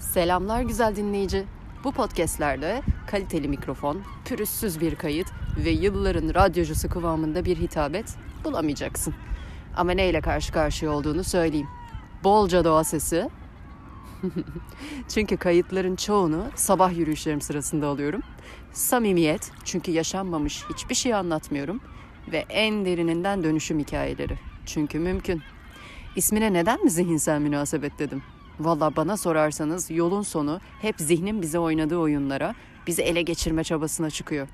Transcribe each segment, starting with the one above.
Selamlar güzel dinleyici. Bu podcastlerde kaliteli mikrofon, pürüzsüz bir kayıt ve yılların radyocusu kıvamında bir hitabet bulamayacaksın. Ama neyle karşı karşıya olduğunu söyleyeyim. Bolca doğa sesi. çünkü kayıtların çoğunu sabah yürüyüşlerim sırasında alıyorum. Samimiyet çünkü yaşanmamış hiçbir şey anlatmıyorum. Ve en derininden dönüşüm hikayeleri. Çünkü mümkün. İsmine neden mi zihinsel münasebet dedim? Valla bana sorarsanız yolun sonu hep zihnin bize oynadığı oyunlara, bizi ele geçirme çabasına çıkıyor.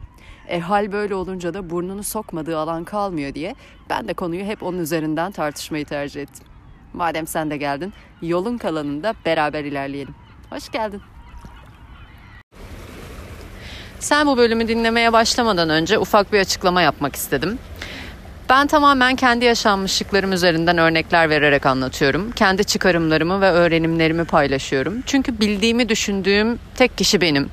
E hal böyle olunca da burnunu sokmadığı alan kalmıyor diye ben de konuyu hep onun üzerinden tartışmayı tercih ettim. Madem sen de geldin, yolun kalanında beraber ilerleyelim. Hoş geldin. Sen bu bölümü dinlemeye başlamadan önce ufak bir açıklama yapmak istedim. Ben tamamen kendi yaşanmışlıklarım üzerinden örnekler vererek anlatıyorum. Kendi çıkarımlarımı ve öğrenimlerimi paylaşıyorum. Çünkü bildiğimi düşündüğüm tek kişi benim.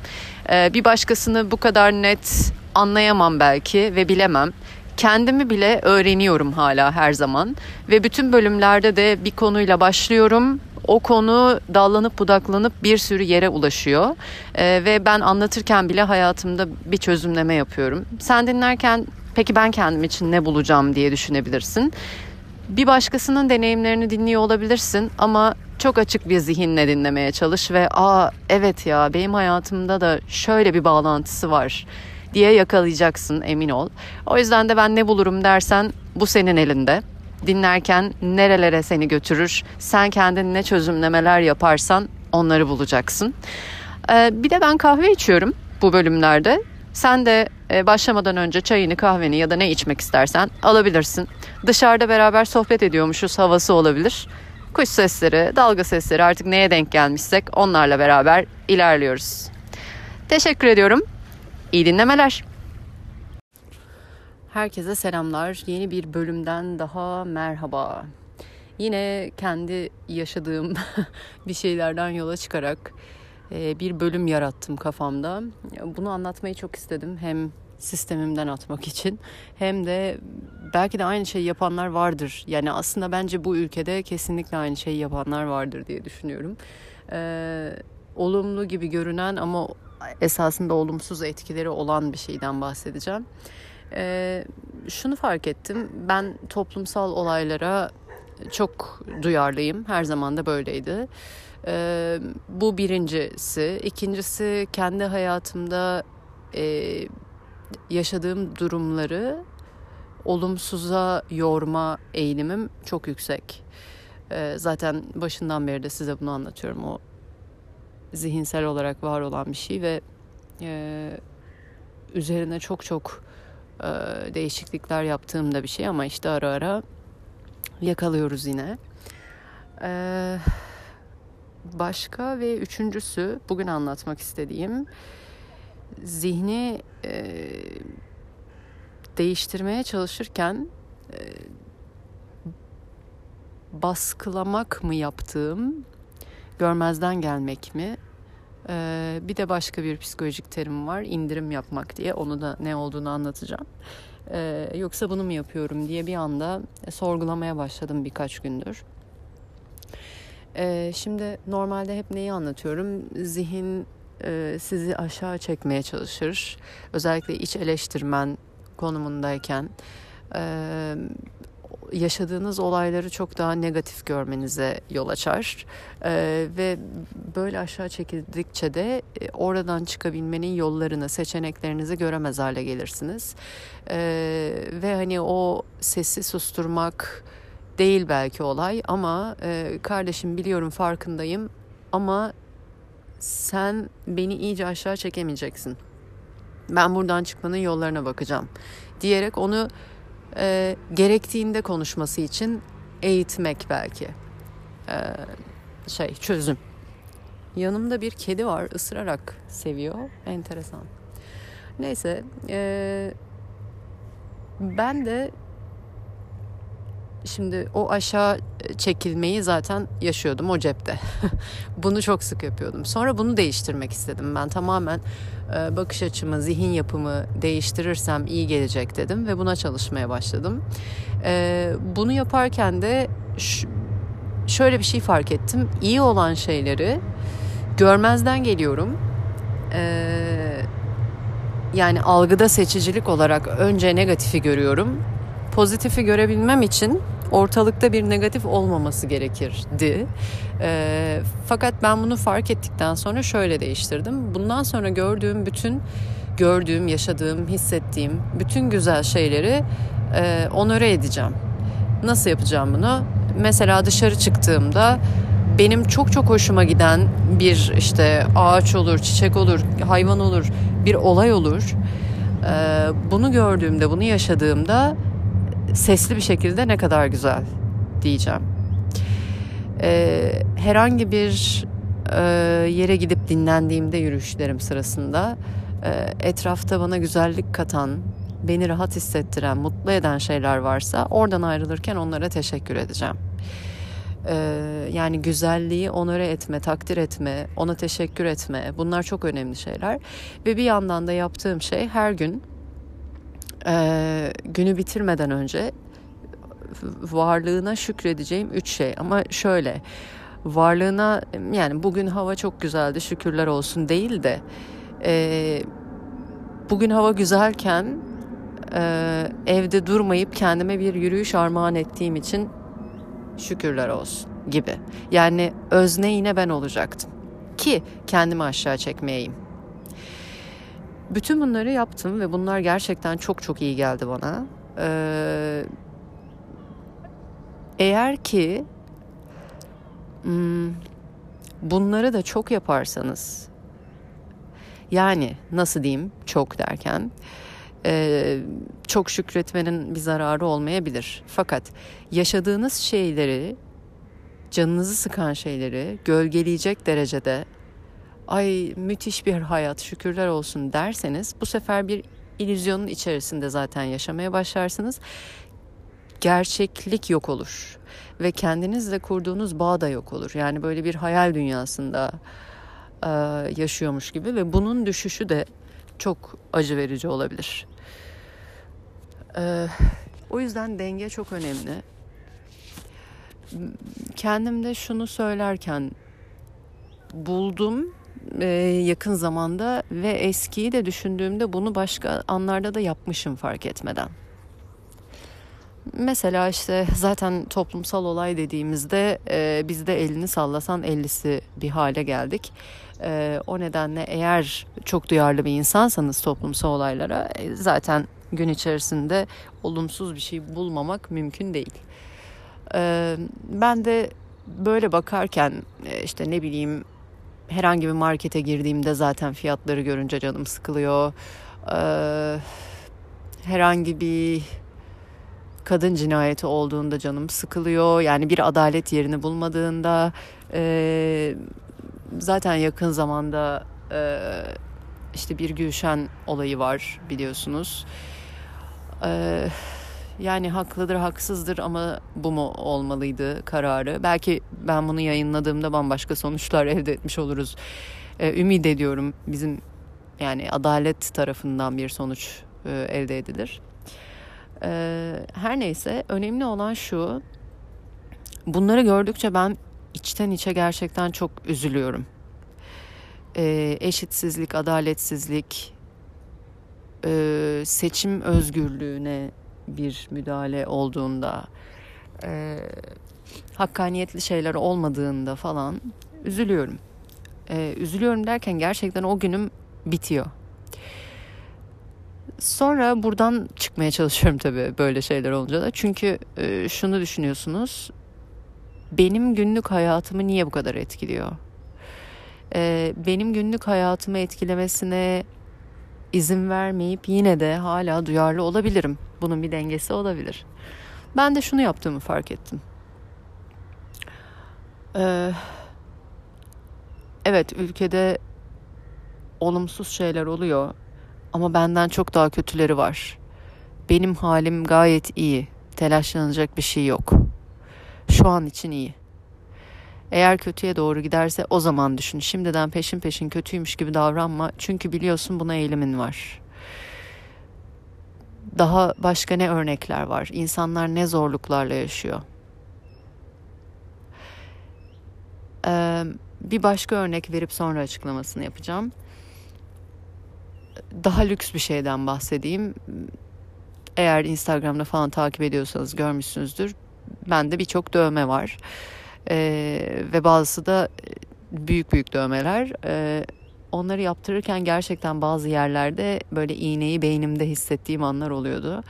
Ee, bir başkasını bu kadar net anlayamam belki ve bilemem. Kendimi bile öğreniyorum hala her zaman ve bütün bölümlerde de bir konuyla başlıyorum. O konu dallanıp budaklanıp bir sürü yere ulaşıyor ee, ve ben anlatırken bile hayatımda bir çözümleme yapıyorum. Sen dinlerken Peki ben kendim için ne bulacağım diye düşünebilirsin. Bir başkasının deneyimlerini dinliyor olabilirsin ama çok açık bir zihinle dinlemeye çalış ve aa evet ya benim hayatımda da şöyle bir bağlantısı var diye yakalayacaksın emin ol. O yüzden de ben ne bulurum dersen bu senin elinde. Dinlerken nerelere seni götürür, sen kendin ne çözümlemeler yaparsan onları bulacaksın. Ee, bir de ben kahve içiyorum bu bölümlerde. Sen de başlamadan önce çayını, kahveni ya da ne içmek istersen alabilirsin. Dışarıda beraber sohbet ediyormuşuz havası olabilir. Kuş sesleri, dalga sesleri artık neye denk gelmişsek onlarla beraber ilerliyoruz. Teşekkür ediyorum. İyi dinlemeler. Herkese selamlar. Yeni bir bölümden daha merhaba. Yine kendi yaşadığım bir şeylerden yola çıkarak e, bir bölüm yarattım kafamda. Bunu anlatmayı çok istedim. Hem sistemimden atmak için hem de belki de aynı şeyi yapanlar vardır. Yani aslında bence bu ülkede kesinlikle aynı şeyi yapanlar vardır diye düşünüyorum. Ee, olumlu gibi görünen ama esasında olumsuz etkileri olan bir şeyden bahsedeceğim. Ee, şunu fark ettim. Ben toplumsal olaylara çok duyarlıyım. Her zaman da böyleydi. Ee, bu birincisi. İkincisi kendi hayatımda e, yaşadığım durumları olumsuza yorma eğilimim çok yüksek. Ee, zaten başından beri de size bunu anlatıyorum. O zihinsel olarak var olan bir şey ve e, üzerine çok çok e, değişiklikler yaptığım da bir şey ama işte ara ara yakalıyoruz yine. Ee, başka ve üçüncüsü bugün anlatmak istediğim zihni e, değiştirmeye çalışırken e, baskılamak mı yaptığım, görmezden gelmek mi? E, bir de başka bir psikolojik terim var, indirim yapmak diye. Onu da ne olduğunu anlatacağım. E, yoksa bunu mu yapıyorum diye bir anda sorgulamaya başladım birkaç gündür. E, şimdi normalde hep neyi anlatıyorum? Zihin e, sizi aşağı çekmeye çalışır. Özellikle iç eleştirmen konumundayken e, yaşadığınız olayları çok daha negatif görmenize yol açar ee, ve böyle aşağı çekildikçe de e, oradan çıkabilmenin yollarını, seçeneklerinizi göremez hale gelirsiniz ve hani o sesi susturmak değil belki olay ama e, kardeşim biliyorum farkındayım ama sen beni iyice aşağı çekemeyeceksin. Ben buradan çıkmanın yollarına bakacağım diyerek onu e, gerektiğinde konuşması için eğitmek belki e, şey çözüm. Yanımda bir kedi var ısırarak seviyor enteresan. Neyse e, ben de Şimdi o aşağı çekilmeyi zaten yaşıyordum o cepte. bunu çok sık yapıyordum. Sonra bunu değiştirmek istedim. Ben tamamen e, bakış açımı, zihin yapımı değiştirirsem iyi gelecek dedim ve buna çalışmaya başladım. E, bunu yaparken de şöyle bir şey fark ettim. İyi olan şeyleri görmezden geliyorum. Yani algıda seçicilik olarak önce negatifi görüyorum. Pozitifi görebilmem için ortalıkta bir negatif olmaması gerekirdi. E, fakat ben bunu fark ettikten sonra şöyle değiştirdim. Bundan sonra gördüğüm bütün gördüğüm, yaşadığım, hissettiğim bütün güzel şeyleri e, onore edeceğim. Nasıl yapacağım bunu? Mesela dışarı çıktığımda benim çok çok hoşuma giden bir işte ağaç olur, çiçek olur, hayvan olur, bir olay olur. Ee, bunu gördüğümde, bunu yaşadığımda sesli bir şekilde ne kadar güzel diyeceğim. Ee, herhangi bir e, yere gidip dinlendiğimde yürüyüşlerim sırasında e, etrafta bana güzellik katan, beni rahat hissettiren, mutlu eden şeyler varsa oradan ayrılırken onlara teşekkür edeceğim. Ee, yani güzelliği onore etme, takdir etme, ona teşekkür etme bunlar çok önemli şeyler. Ve bir yandan da yaptığım şey her gün e, günü bitirmeden önce varlığına şükredeceğim üç şey. Ama şöyle varlığına yani bugün hava çok güzeldi şükürler olsun değil de e, bugün hava güzelken e, evde durmayıp kendime bir yürüyüş armağan ettiğim için şükürler olsun gibi. Yani özne yine ben olacaktım ki kendimi aşağı çekmeyeyim. Bütün bunları yaptım ve bunlar gerçekten çok çok iyi geldi bana. Ee, eğer ki hmm, bunları da çok yaparsanız yani nasıl diyeyim çok derken e, çok şükretmenin bir zararı olmayabilir. Fakat yaşadığınız şeyleri canınızı sıkan şeyleri gölgeleyecek derecede ay müthiş bir hayat şükürler olsun derseniz bu sefer bir illüzyonun içerisinde zaten yaşamaya başlarsınız. Gerçeklik yok olur ve kendinizle kurduğunuz bağ da yok olur. Yani böyle bir hayal dünyasında e, yaşıyormuş gibi ve bunun düşüşü de çok acı verici olabilir. E, o yüzden denge çok önemli. Kendimde şunu söylerken buldum e, yakın zamanda ve eskiyi de düşündüğümde bunu başka anlarda da yapmışım fark etmeden. Mesela işte zaten toplumsal olay dediğimizde e, biz de elini sallasan ellisi bir hale geldik. E, o nedenle eğer çok duyarlı bir insansanız toplumsal olaylara e, zaten gün içerisinde olumsuz bir şey bulmamak mümkün değil. E, ben de böyle bakarken e, işte ne bileyim herhangi bir markete girdiğimde zaten fiyatları görünce canım sıkılıyor. Ee, herhangi bir kadın cinayeti olduğunda canım sıkılıyor. Yani bir adalet yerini bulmadığında e, zaten yakın zamanda e, işte bir Gülşen olayı var biliyorsunuz. E, yani haklıdır haksızdır ama bu mu olmalıydı kararı. Belki ben bunu yayınladığımda bambaşka sonuçlar elde etmiş oluruz. Ee, ümit ediyorum bizim yani adalet tarafından bir sonuç e, elde edilir. Ee, her neyse önemli olan şu. Bunları gördükçe ben içten içe gerçekten çok üzülüyorum. Ee, eşitsizlik, adaletsizlik, e, seçim özgürlüğüne bir müdahale olduğunda e, hakkaniyetli şeyler olmadığında falan üzülüyorum. E, üzülüyorum derken gerçekten o günüm bitiyor. Sonra buradan çıkmaya çalışıyorum tabii böyle şeyler olunca da. Çünkü e, şunu düşünüyorsunuz. Benim günlük hayatımı niye bu kadar etkiliyor? E, benim günlük hayatımı etkilemesine izin vermeyip yine de hala duyarlı olabilirim. Bunun bir dengesi olabilir. Ben de şunu yaptığımı fark ettim. Ee, evet ülkede olumsuz şeyler oluyor ama benden çok daha kötüleri var. Benim halim gayet iyi. Telaşlanacak bir şey yok. Şu an için iyi. Eğer kötüye doğru giderse o zaman düşün. Şimdiden peşin peşin kötüymüş gibi davranma. Çünkü biliyorsun buna eğilimin var. Daha başka ne örnekler var? İnsanlar ne zorluklarla yaşıyor? Ee, bir başka örnek verip sonra açıklamasını yapacağım. Daha lüks bir şeyden bahsedeyim. Eğer Instagram'da falan takip ediyorsanız görmüşsünüzdür. Bende birçok dövme var. Ee, ve bazısı da büyük büyük dövmeler. Ee, onları yaptırırken gerçekten bazı yerlerde böyle iğneyi beynimde hissettiğim anlar oluyordu.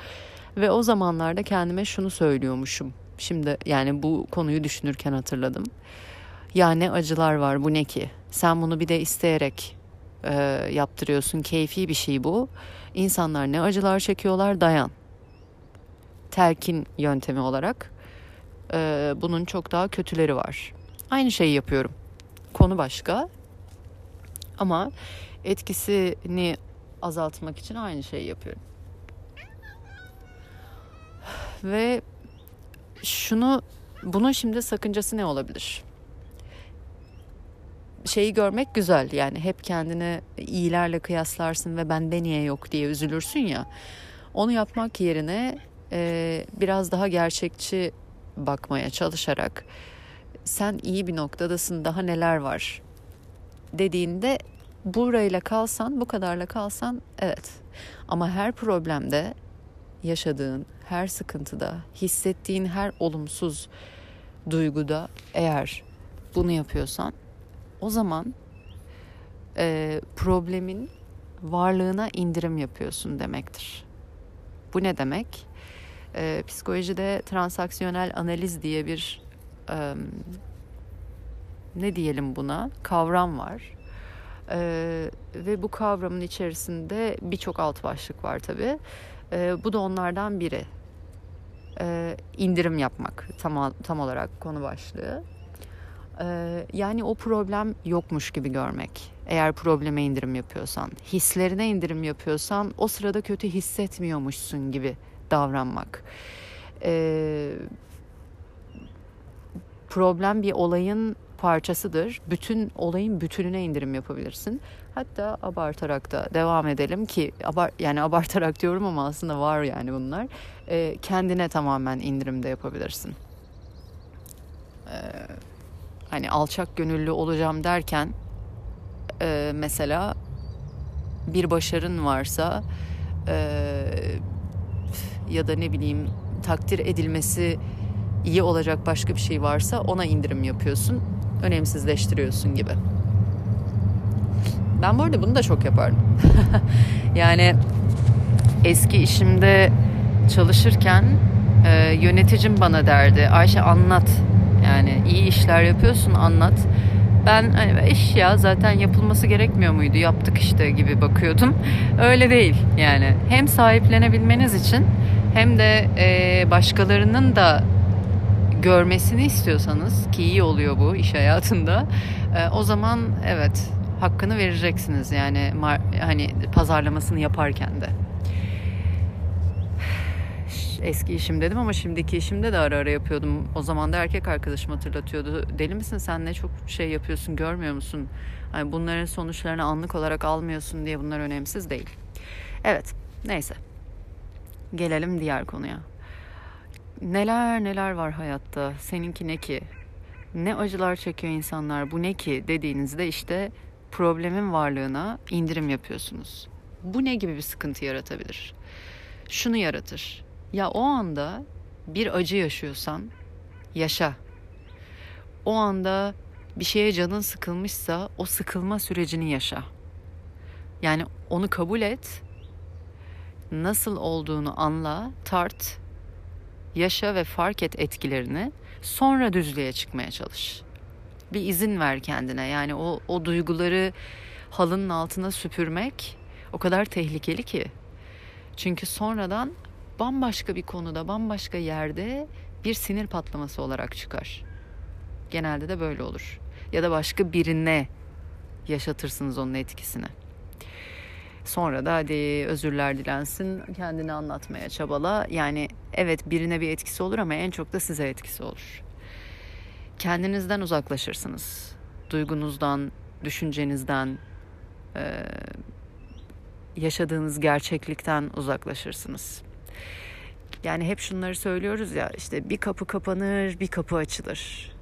Ve o zamanlarda kendime şunu söylüyormuşum. Şimdi yani bu konuyu düşünürken hatırladım. Ya ne acılar var bu ne ki? Sen bunu bir de isteyerek e, yaptırıyorsun. Keyfi bir şey bu. İnsanlar ne acılar çekiyorlar dayan. Telkin yöntemi olarak e, bunun çok daha kötüleri var. Aynı şeyi yapıyorum. Konu başka. Ama etkisini azaltmak için aynı şeyi yapıyorum. Ve şunu bunun şimdi sakıncası ne olabilir? Şeyi görmek güzel yani hep kendini iyilerle kıyaslarsın ve bende niye yok diye üzülürsün ya. Onu yapmak yerine e, biraz daha gerçekçi bakmaya çalışarak sen iyi bir noktadasın daha neler var dediğinde burayla kalsan bu kadarla kalsan evet ama her problemde yaşadığın her sıkıntıda hissettiğin her olumsuz duyguda eğer bunu yapıyorsan o zaman e, problemin varlığına indirim yapıyorsun demektir. Bu ne demek? E, psikolojide transaksiyonel analiz diye bir e, ne diyelim buna kavram var. E, ve bu kavramın içerisinde birçok alt başlık var tabii. E, bu da onlardan biri. E, indirim yapmak tam, tam olarak konu başlığı. E, yani o problem yokmuş gibi görmek. Eğer probleme indirim yapıyorsan, hislerine indirim yapıyorsan o sırada kötü hissetmiyormuşsun gibi davranmak. E, problem bir olayın parçasıdır. Bütün olayın bütününe indirim yapabilirsin. Hatta abartarak da devam edelim ki abar yani abartarak diyorum ama aslında var yani bunlar. E, kendine tamamen indirim de yapabilirsin. E, hani alçak gönüllü olacağım derken e, mesela bir başarın varsa e, ya da ne bileyim takdir edilmesi iyi olacak başka bir şey varsa ona indirim yapıyorsun. Önemsizleştiriyorsun gibi. Ben bu arada bunu da çok yapardım. yani eski işimde çalışırken e, yöneticim bana derdi Ayşe anlat yani iyi işler yapıyorsun anlat. Ben hani iş ya zaten yapılması gerekmiyor muydu yaptık işte gibi bakıyordum. Öyle değil yani hem sahiplenebilmeniz için hem de e, başkalarının da görmesini istiyorsanız ki iyi oluyor bu iş hayatında e, o zaman evet hakkını vereceksiniz yani hani pazarlamasını yaparken de. Eski işim dedim ama şimdiki işimde de ara ara yapıyordum. O zaman da erkek arkadaşım hatırlatıyordu. Deli misin sen ne çok şey yapıyorsun görmüyor musun? Hani bunların sonuçlarını anlık olarak almıyorsun diye bunlar önemsiz değil. Evet neyse. Gelelim diğer konuya. Neler neler var hayatta. Seninki ne ki? Ne acılar çekiyor insanlar bu ne ki dediğinizde işte problemin varlığına indirim yapıyorsunuz. Bu ne gibi bir sıkıntı yaratabilir? Şunu yaratır. Ya o anda bir acı yaşıyorsan yaşa. O anda bir şeye canın sıkılmışsa o sıkılma sürecini yaşa. Yani onu kabul et. Nasıl olduğunu anla, tart, yaşa ve fark et etkilerini. Sonra düzlüğe çıkmaya çalış bir izin ver kendine. Yani o, o duyguları halının altına süpürmek o kadar tehlikeli ki. Çünkü sonradan bambaşka bir konuda, bambaşka yerde bir sinir patlaması olarak çıkar. Genelde de böyle olur. Ya da başka birine yaşatırsınız onun etkisini. Sonra da hadi özürler dilensin, kendini anlatmaya çabala. Yani evet birine bir etkisi olur ama en çok da size etkisi olur kendinizden uzaklaşırsınız. Duygunuzdan, düşüncenizden, yaşadığınız gerçeklikten uzaklaşırsınız. Yani hep şunları söylüyoruz ya işte bir kapı kapanır bir kapı açılır.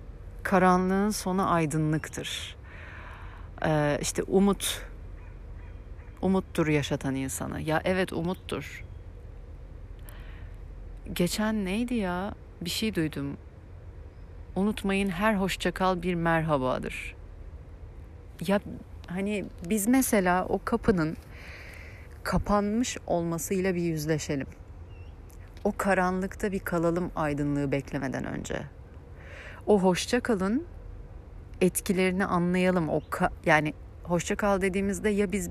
karanlığın sonu aydınlıktır. Ee, işte umut umuttur yaşatan insanı. Ya evet umuttur. Geçen neydi ya? Bir şey duydum. Unutmayın her hoşçakal bir merhabadır. Ya hani biz mesela o kapının kapanmış olmasıyla bir yüzleşelim. O karanlıkta bir kalalım aydınlığı beklemeden önce. O hoşça kalın etkilerini anlayalım. O ka- yani hoşça kal dediğimizde ya biz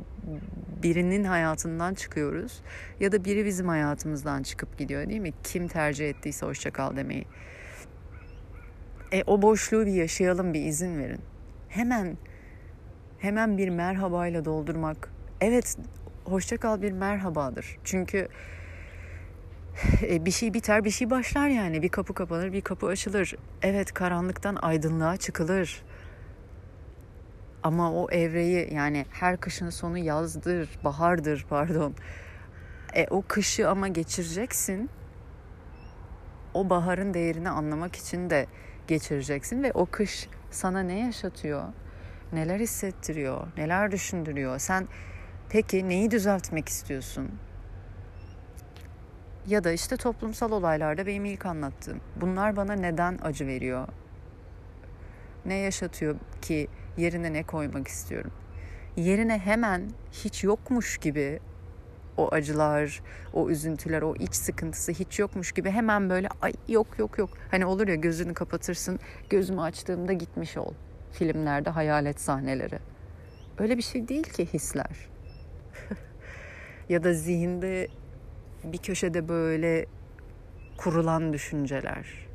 birinin hayatından çıkıyoruz ya da biri bizim hayatımızdan çıkıp gidiyor değil mi? Kim tercih ettiyse hoşça kal demeyi. E o boşluğu bir yaşayalım, bir izin verin. Hemen hemen bir merhabayla doldurmak. Evet, hoşça kal bir merhabadır. Çünkü e, bir şey biter, bir şey başlar yani. Bir kapı kapanır, bir kapı açılır. Evet, karanlıktan aydınlığa çıkılır. Ama o evreyi yani her kışın sonu yazdır, bahardır pardon. E, o kışı ama geçireceksin. O baharın değerini anlamak için de geçireceksin ve o kış sana ne yaşatıyor? Neler hissettiriyor? Neler düşündürüyor? Sen peki neyi düzeltmek istiyorsun? Ya da işte toplumsal olaylarda benim ilk anlattığım. Bunlar bana neden acı veriyor? Ne yaşatıyor ki yerine ne koymak istiyorum? Yerine hemen hiç yokmuş gibi o acılar, o üzüntüler, o iç sıkıntısı hiç yokmuş gibi hemen böyle ay yok yok yok. Hani olur ya gözünü kapatırsın, gözümü açtığımda gitmiş ol. Filmlerde hayalet sahneleri. Öyle bir şey değil ki hisler. ya da zihinde bir köşede böyle kurulan düşünceler.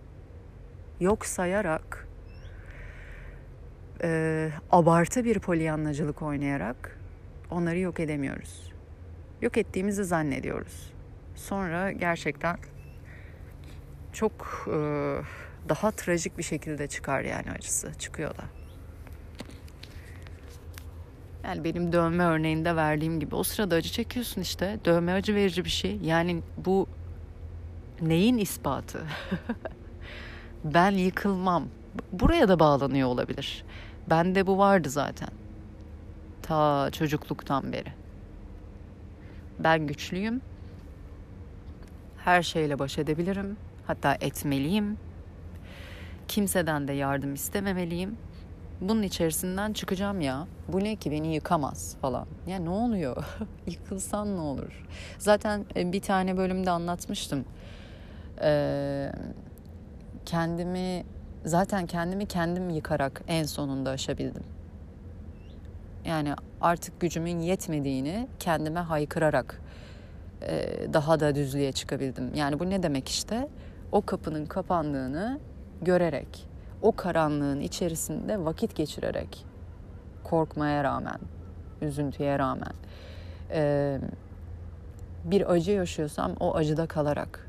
Yok sayarak e, abartı bir polyanlacılık oynayarak onları yok edemiyoruz. Yok ettiğimizi zannediyoruz. Sonra gerçekten çok e, daha trajik bir şekilde çıkar yani acısı. Çıkıyor da. Yani benim dövme örneğinde verdiğim gibi o sırada acı çekiyorsun işte. Dövme acı verici bir şey. Yani bu neyin ispatı? ben yıkılmam. Buraya da bağlanıyor olabilir. Bende bu vardı zaten. Ta çocukluktan beri. Ben güçlüyüm. Her şeyle baş edebilirim. Hatta etmeliyim. Kimseden de yardım istememeliyim. Bunun içerisinden çıkacağım ya. Bu ne ki beni yıkamaz falan. Ya ne oluyor? Yıkılsan ne olur? Zaten e, bir tane bölümde anlatmıştım. Ee, kendimi zaten kendimi kendim yıkarak en sonunda aşabildim. Yani artık gücümün yetmediğini kendime haykırarak e, daha da düzlüğe çıkabildim. Yani bu ne demek işte? O kapının kapandığını görerek, o karanlığın içerisinde vakit geçirerek, korkmaya rağmen, üzüntüye rağmen, e, bir acı yaşıyorsam o acıda kalarak,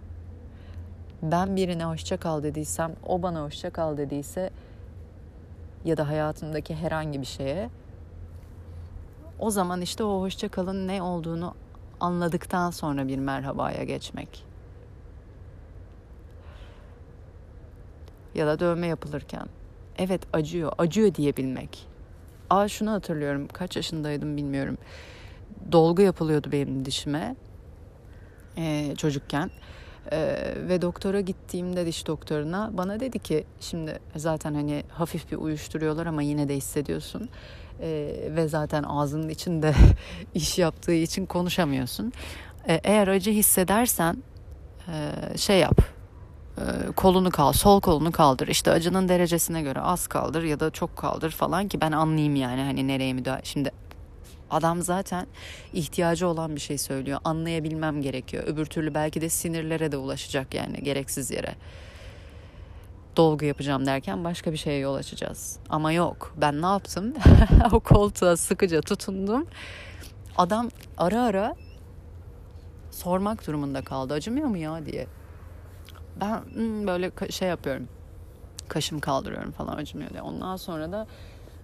ben birine hoşça kal dediysem, o bana hoşça kal dediyse ya da hayatımdaki herhangi bir şeye o zaman işte o hoşça kalın ne olduğunu anladıktan sonra bir merhabaya geçmek. Ya da dövme yapılırken. Evet acıyor, acıyor diyebilmek. Aa şunu hatırlıyorum. Kaç yaşındaydım bilmiyorum. Dolgu yapılıyordu benim dişime. Ee, çocukken. Ee, ve doktora gittiğimde diş doktoruna bana dedi ki şimdi zaten hani hafif bir uyuşturuyorlar ama yine de hissediyorsun ee, ve zaten ağzının içinde iş yaptığı için konuşamıyorsun. Ee, eğer acı hissedersen e, şey yap e, kolunu kal, sol kolunu kaldır. İşte acının derecesine göre az kaldır ya da çok kaldır falan ki ben anlayayım yani hani nereye müdahale. Şimdi Adam zaten ihtiyacı olan bir şey söylüyor. Anlayabilmem gerekiyor. Öbür türlü belki de sinirlere de ulaşacak yani gereksiz yere. Dolgu yapacağım derken başka bir şeye yol açacağız. Ama yok. Ben ne yaptım? o koltuğa sıkıca tutundum. Adam ara ara sormak durumunda kaldı. Acımıyor mu ya diye. Ben hmm, böyle şey yapıyorum. Kaşım kaldırıyorum falan acımıyor diye. Ondan sonra da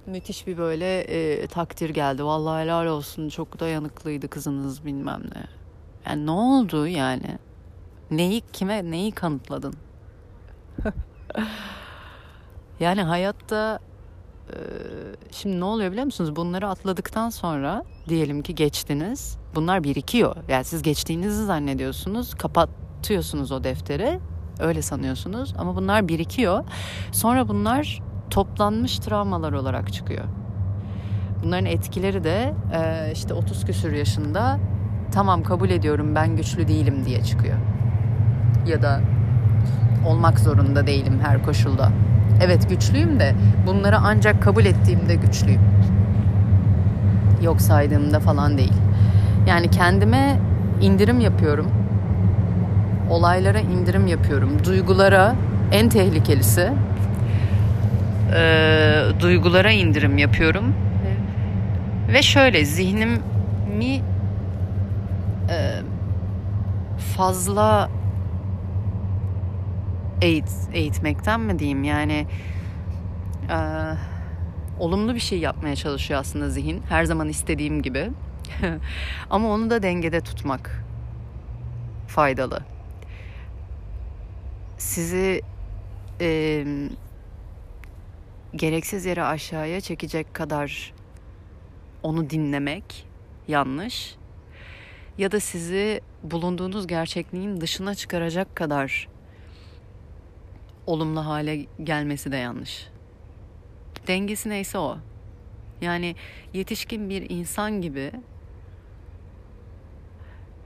müthiş bir böyle e, takdir geldi. Vallahi helal olsun çok dayanıklıydı kızınız bilmem ne. Yani ne oldu yani? Neyi kime neyi kanıtladın? Yani hayatta e, şimdi ne oluyor biliyor musunuz? Bunları atladıktan sonra diyelim ki geçtiniz. Bunlar birikiyor. Yani siz geçtiğinizi zannediyorsunuz. Kapatıyorsunuz o defteri. Öyle sanıyorsunuz ama bunlar birikiyor. Sonra bunlar toplanmış travmalar olarak çıkıyor. Bunların etkileri de e, işte 30 küsür yaşında tamam kabul ediyorum ben güçlü değilim diye çıkıyor. Ya da olmak zorunda değilim her koşulda. Evet güçlüyüm de bunları ancak kabul ettiğimde güçlüyüm. Yok saydığımda falan değil. Yani kendime indirim yapıyorum. Olaylara indirim yapıyorum. Duygulara en tehlikelisi e, duygulara indirim yapıyorum. Ve şöyle zihnimi e, fazla eğit, eğitmekten mi diyeyim? Yani e, olumlu bir şey yapmaya çalışıyor aslında zihin her zaman istediğim gibi. Ama onu da dengede tutmak faydalı. Sizi e, gereksiz yere aşağıya çekecek kadar onu dinlemek yanlış ya da sizi bulunduğunuz gerçekliğin dışına çıkaracak kadar olumlu hale gelmesi de yanlış. Dengesi neyse o. Yani yetişkin bir insan gibi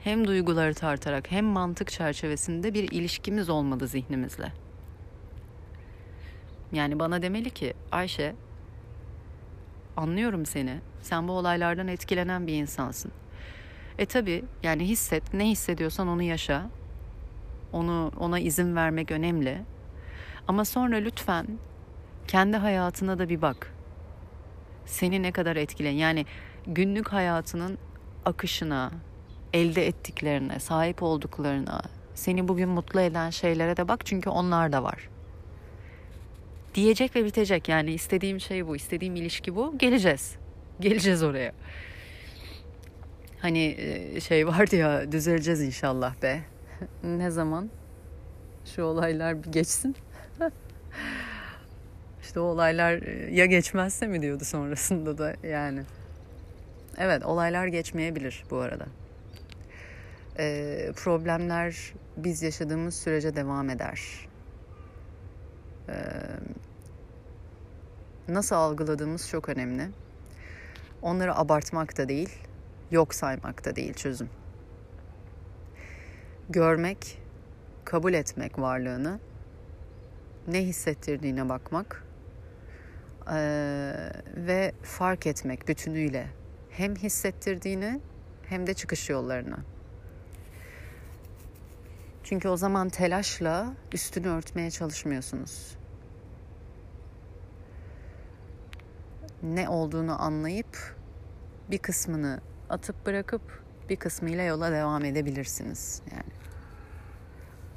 hem duyguları tartarak hem mantık çerçevesinde bir ilişkimiz olmalı zihnimizle. Yani bana demeli ki Ayşe anlıyorum seni. Sen bu olaylardan etkilenen bir insansın. E tabi yani hisset ne hissediyorsan onu yaşa. Onu ona izin vermek önemli. Ama sonra lütfen kendi hayatına da bir bak. Seni ne kadar etkilen yani günlük hayatının akışına, elde ettiklerine, sahip olduklarına, seni bugün mutlu eden şeylere de bak çünkü onlar da var. Diyecek ve bitecek yani istediğim şey bu, istediğim ilişki bu. Geleceğiz. Geleceğiz oraya. Hani e, şey vardı ya düzeleceğiz inşallah be. ne zaman? Şu olaylar bir geçsin. işte o olaylar e, ya geçmezse mi diyordu sonrasında da yani. Evet olaylar geçmeyebilir bu arada. Ee, problemler biz yaşadığımız sürece devam eder. Ee, nasıl algıladığımız çok önemli. Onları abartmak da değil, yok saymak da değil çözüm. Görmek, kabul etmek varlığını, ne hissettirdiğine bakmak ee, ve fark etmek bütünüyle hem hissettirdiğini hem de çıkış yollarını. Çünkü o zaman telaşla üstünü örtmeye çalışmıyorsunuz. Ne olduğunu anlayıp bir kısmını atıp bırakıp bir kısmıyla yola devam edebilirsiniz. Yani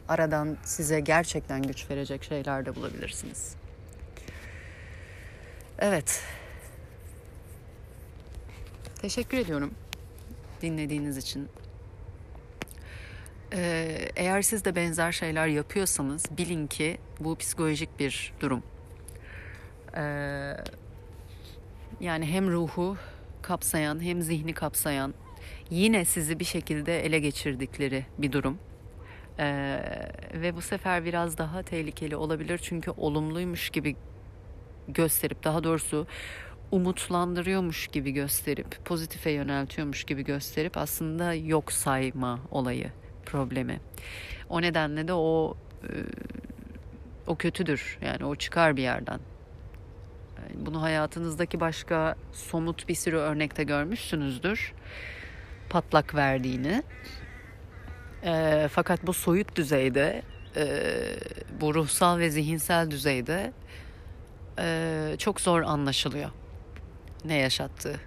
aradan size gerçekten güç verecek şeyler de bulabilirsiniz. Evet. Teşekkür ediyorum dinlediğiniz için. Ee, eğer siz de benzer şeyler yapıyorsanız bilin ki bu psikolojik bir durum. Ee, yani hem ruhu kapsayan hem zihni kapsayan yine sizi bir şekilde ele geçirdikleri bir durum. Ee, ve bu sefer biraz daha tehlikeli olabilir çünkü olumluymuş gibi gösterip daha doğrusu umutlandırıyormuş gibi gösterip pozitife yöneltiyormuş gibi gösterip aslında yok sayma olayı problemi. O nedenle de o e, o kötüdür. Yani o çıkar bir yerden. Bunu hayatınızdaki başka somut bir sürü örnekte görmüşsünüzdür. Patlak verdiğini. E, fakat bu soyut düzeyde, e, bu ruhsal ve zihinsel düzeyde e, çok zor anlaşılıyor ne yaşattığı.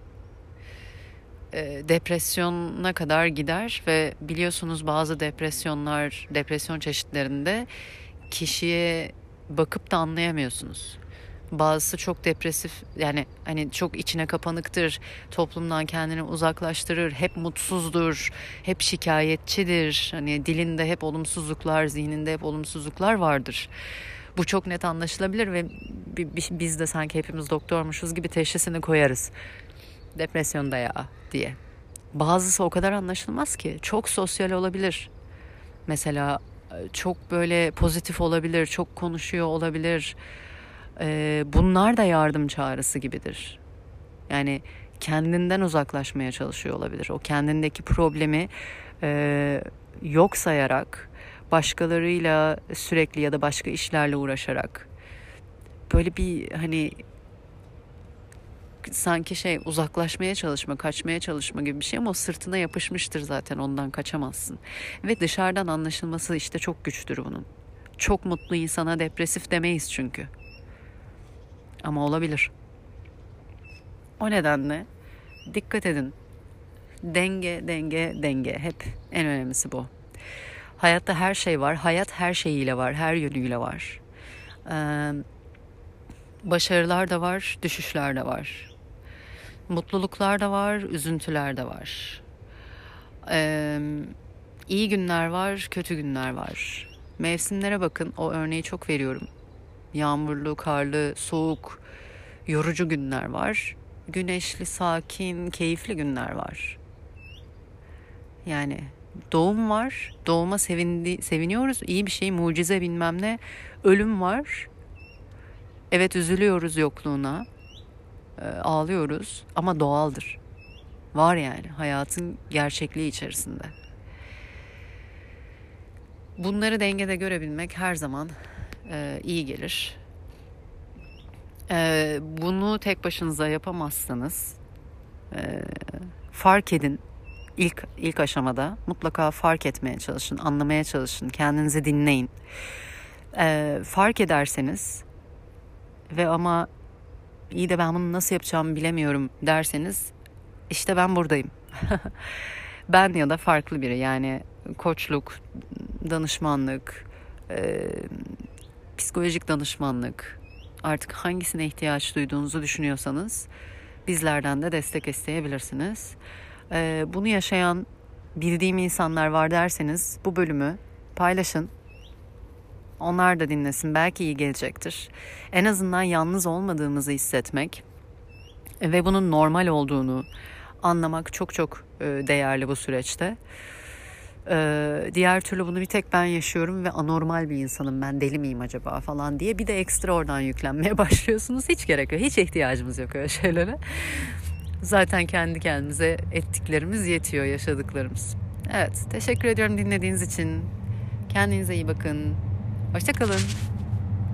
E, depresyona kadar gider ve biliyorsunuz bazı depresyonlar, depresyon çeşitlerinde kişiye bakıp da anlayamıyorsunuz. Bazısı çok depresif yani hani çok içine kapanıktır, toplumdan kendini uzaklaştırır, hep mutsuzdur, hep şikayetçidir. Hani dilinde hep olumsuzluklar, zihninde hep olumsuzluklar vardır. Bu çok net anlaşılabilir ve biz de sanki hepimiz doktormuşuz gibi teşhisini koyarız. Depresyonda ya diye. Bazısı o kadar anlaşılmaz ki. Çok sosyal olabilir. Mesela e, çok böyle pozitif olabilir, çok konuşuyor olabilir. Ee, bunlar da yardım çağrısı gibidir. Yani kendinden uzaklaşmaya çalışıyor olabilir. O kendindeki problemi e, yok sayarak, başkalarıyla sürekli ya da başka işlerle uğraşarak böyle bir hani sanki şey uzaklaşmaya çalışma, kaçmaya çalışma gibi bir şey ama o sırtına yapışmıştır zaten ondan kaçamazsın. Ve dışarıdan anlaşılması işte çok güçtür bunun. Çok mutlu insana depresif demeyiz çünkü. Ama olabilir. O nedenle dikkat edin. Denge, denge, denge. Hep en önemlisi bu. Hayatta her şey var. Hayat her şeyiyle var. Her yönüyle var. Ee, başarılar da var, düşüşler de var. Mutluluklar da var, üzüntüler de var. Ee, iyi günler var, kötü günler var. Mevsimlere bakın. O örneği çok veriyorum. Yağmurlu, karlı, soğuk, yorucu günler var. Güneşli, sakin, keyifli günler var. Yani doğum var. Doğuma sevindi, seviniyoruz. İyi bir şey, mucize bilmem ne. Ölüm var. Evet üzülüyoruz yokluğuna. E, ağlıyoruz ama doğaldır. Var yani hayatın gerçekliği içerisinde. Bunları dengede görebilmek her zaman e, iyi gelir. E, bunu tek başınıza yapamazsanız e, fark edin ilk ilk aşamada mutlaka fark etmeye çalışın, anlamaya çalışın, kendinizi dinleyin. E, fark ederseniz ve ama iyi de ben bunu nasıl yapacağımı bilemiyorum derseniz işte ben buradayım. ben ya da farklı biri yani koçluk, danışmanlık, psikolojik danışmanlık artık hangisine ihtiyaç duyduğunuzu düşünüyorsanız bizlerden de destek isteyebilirsiniz. E, bunu yaşayan bildiğim insanlar var derseniz bu bölümü paylaşın. Onlar da dinlesin. Belki iyi gelecektir. En azından yalnız olmadığımızı hissetmek ve bunun normal olduğunu anlamak çok çok e, değerli bu süreçte. Ee, diğer türlü bunu bir tek ben yaşıyorum ve anormal bir insanım ben deli miyim acaba falan diye bir de ekstra oradan yüklenmeye başlıyorsunuz. Hiç gerek yok. Hiç ihtiyacımız yok öyle şeylere. Zaten kendi kendimize ettiklerimiz yetiyor yaşadıklarımız. Evet teşekkür ediyorum dinlediğiniz için. Kendinize iyi bakın. Hoşçakalın.